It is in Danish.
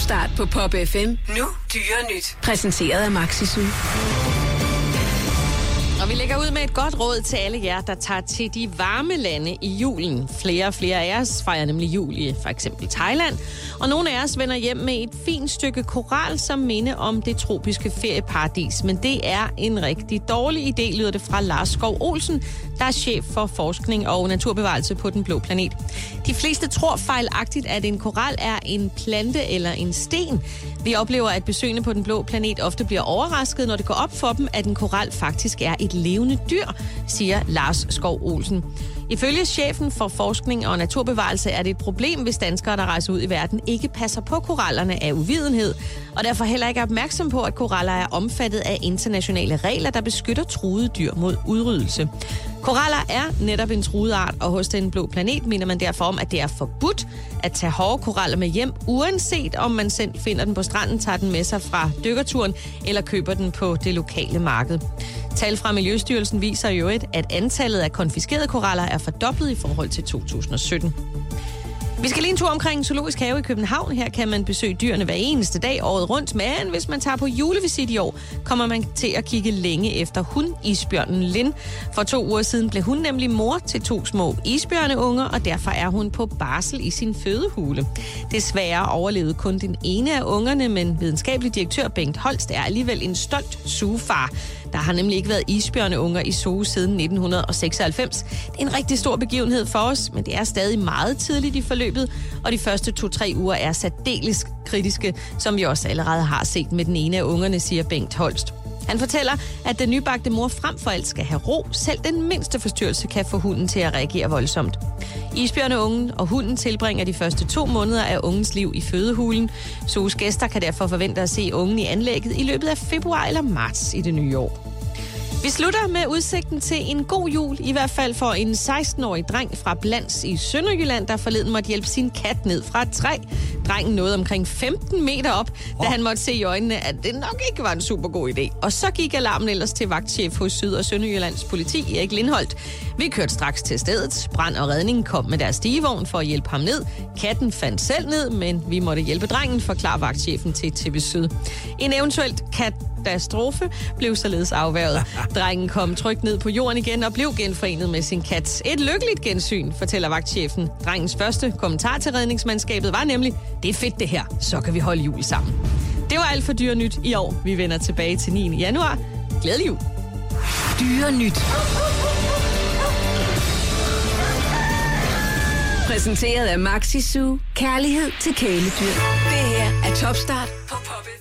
Topstart på Pop FM. Nu dyre nyt. Præsenteret af Maxisu. Vi lægger ud med et godt råd til alle jer, der tager til de varme lande i julen. Flere og flere af os fejrer nemlig jul i for eksempel Thailand. Og nogle af os vender hjem med et fint stykke koral som minde om det tropiske ferieparadis. Men det er en rigtig dårlig idé, lyder det fra Lars Skov Olsen, der er chef for forskning og naturbevarelse på den blå planet. De fleste tror fejlagtigt, at en koral er en plante eller en sten. Vi oplever, at besøgende på den blå planet ofte bliver overrasket, når det går op for dem, at en koral faktisk er et levende dyr, siger Lars Skov Olsen. Ifølge chefen for forskning og naturbevarelse er det et problem, hvis danskere, der rejser ud i verden, ikke passer på korallerne af uvidenhed, og derfor heller ikke er opmærksom på, at koraller er omfattet af internationale regler, der beskytter truede dyr mod udryddelse. Koraller er netop en truet art, og hos den blå planet mener man derfor om, at det er forbudt at tage hårde koraller med hjem, uanset om man selv finder den på stranden, tager den med sig fra dykkerturen eller køber den på det lokale marked. Tal fra Miljøstyrelsen viser jo et, at antallet af konfiskerede koraller er fordoblet i forhold til 2017. Vi skal lige en tur omkring Zoologisk Have i København. Her kan man besøge dyrene hver eneste dag året rundt. Men hvis man tager på julevisit i år, kommer man til at kigge længe efter hun, isbjørnen Lin. For to uger siden blev hun nemlig mor til to små isbjørneunger, og derfor er hun på barsel i sin fødehule. Desværre overlevede kun den ene af ungerne, men videnskabelig direktør Bengt Holst er alligevel en stolt sugefar. Der har nemlig ikke været isbjørneunger i zoo siden 1996. Det er en rigtig stor begivenhed for os, men det er stadig meget tidligt i forløbet, og de første to-tre uger er særdeles kritiske, som vi også allerede har set med den ene af ungerne, siger Bengt Holst. Han fortæller, at den nybagte mor frem for alt skal have ro. Selv den mindste forstyrrelse kan få hunden til at reagere voldsomt. Isbjørneungen og hunden tilbringer de første to måneder af ungens liv i fødehulen. So's gæster kan derfor forvente at se ungen i anlægget i løbet af februar eller marts i det nye år. Vi slutter med udsigten til en god jul, i hvert fald for en 16-årig dreng fra Blands i Sønderjylland, der forleden måtte hjælpe sin kat ned fra et træ. Drengen nåede omkring 15 meter op, da han måtte se i øjnene, at det nok ikke var en super god idé. Og så gik alarmen ellers til vagtchef hos Syd- og Sønderjyllands politi, Erik Lindholdt. Vi kørte straks til stedet. Brand og redning kom med deres stigevogn for at hjælpe ham ned. Katten fandt selv ned, men vi måtte hjælpe drengen, forklarer vagtchefen til TV Syd. En eventuelt katastrofe blev således afværget. Drengen kom trygt ned på jorden igen og blev genforenet med sin kat. Et lykkeligt gensyn, fortæller vagtchefen. Drengens første kommentar til redningsmandskabet var nemlig, det er fedt det her, så kan vi holde jul sammen. Det var alt for dyre nyt i år. Vi vender tilbage til 9. januar. Glædelig jul. Dyre nyt. Præsenteret af Maxisu. Kærlighed til kæledyr. Det her er Topstart på Pop.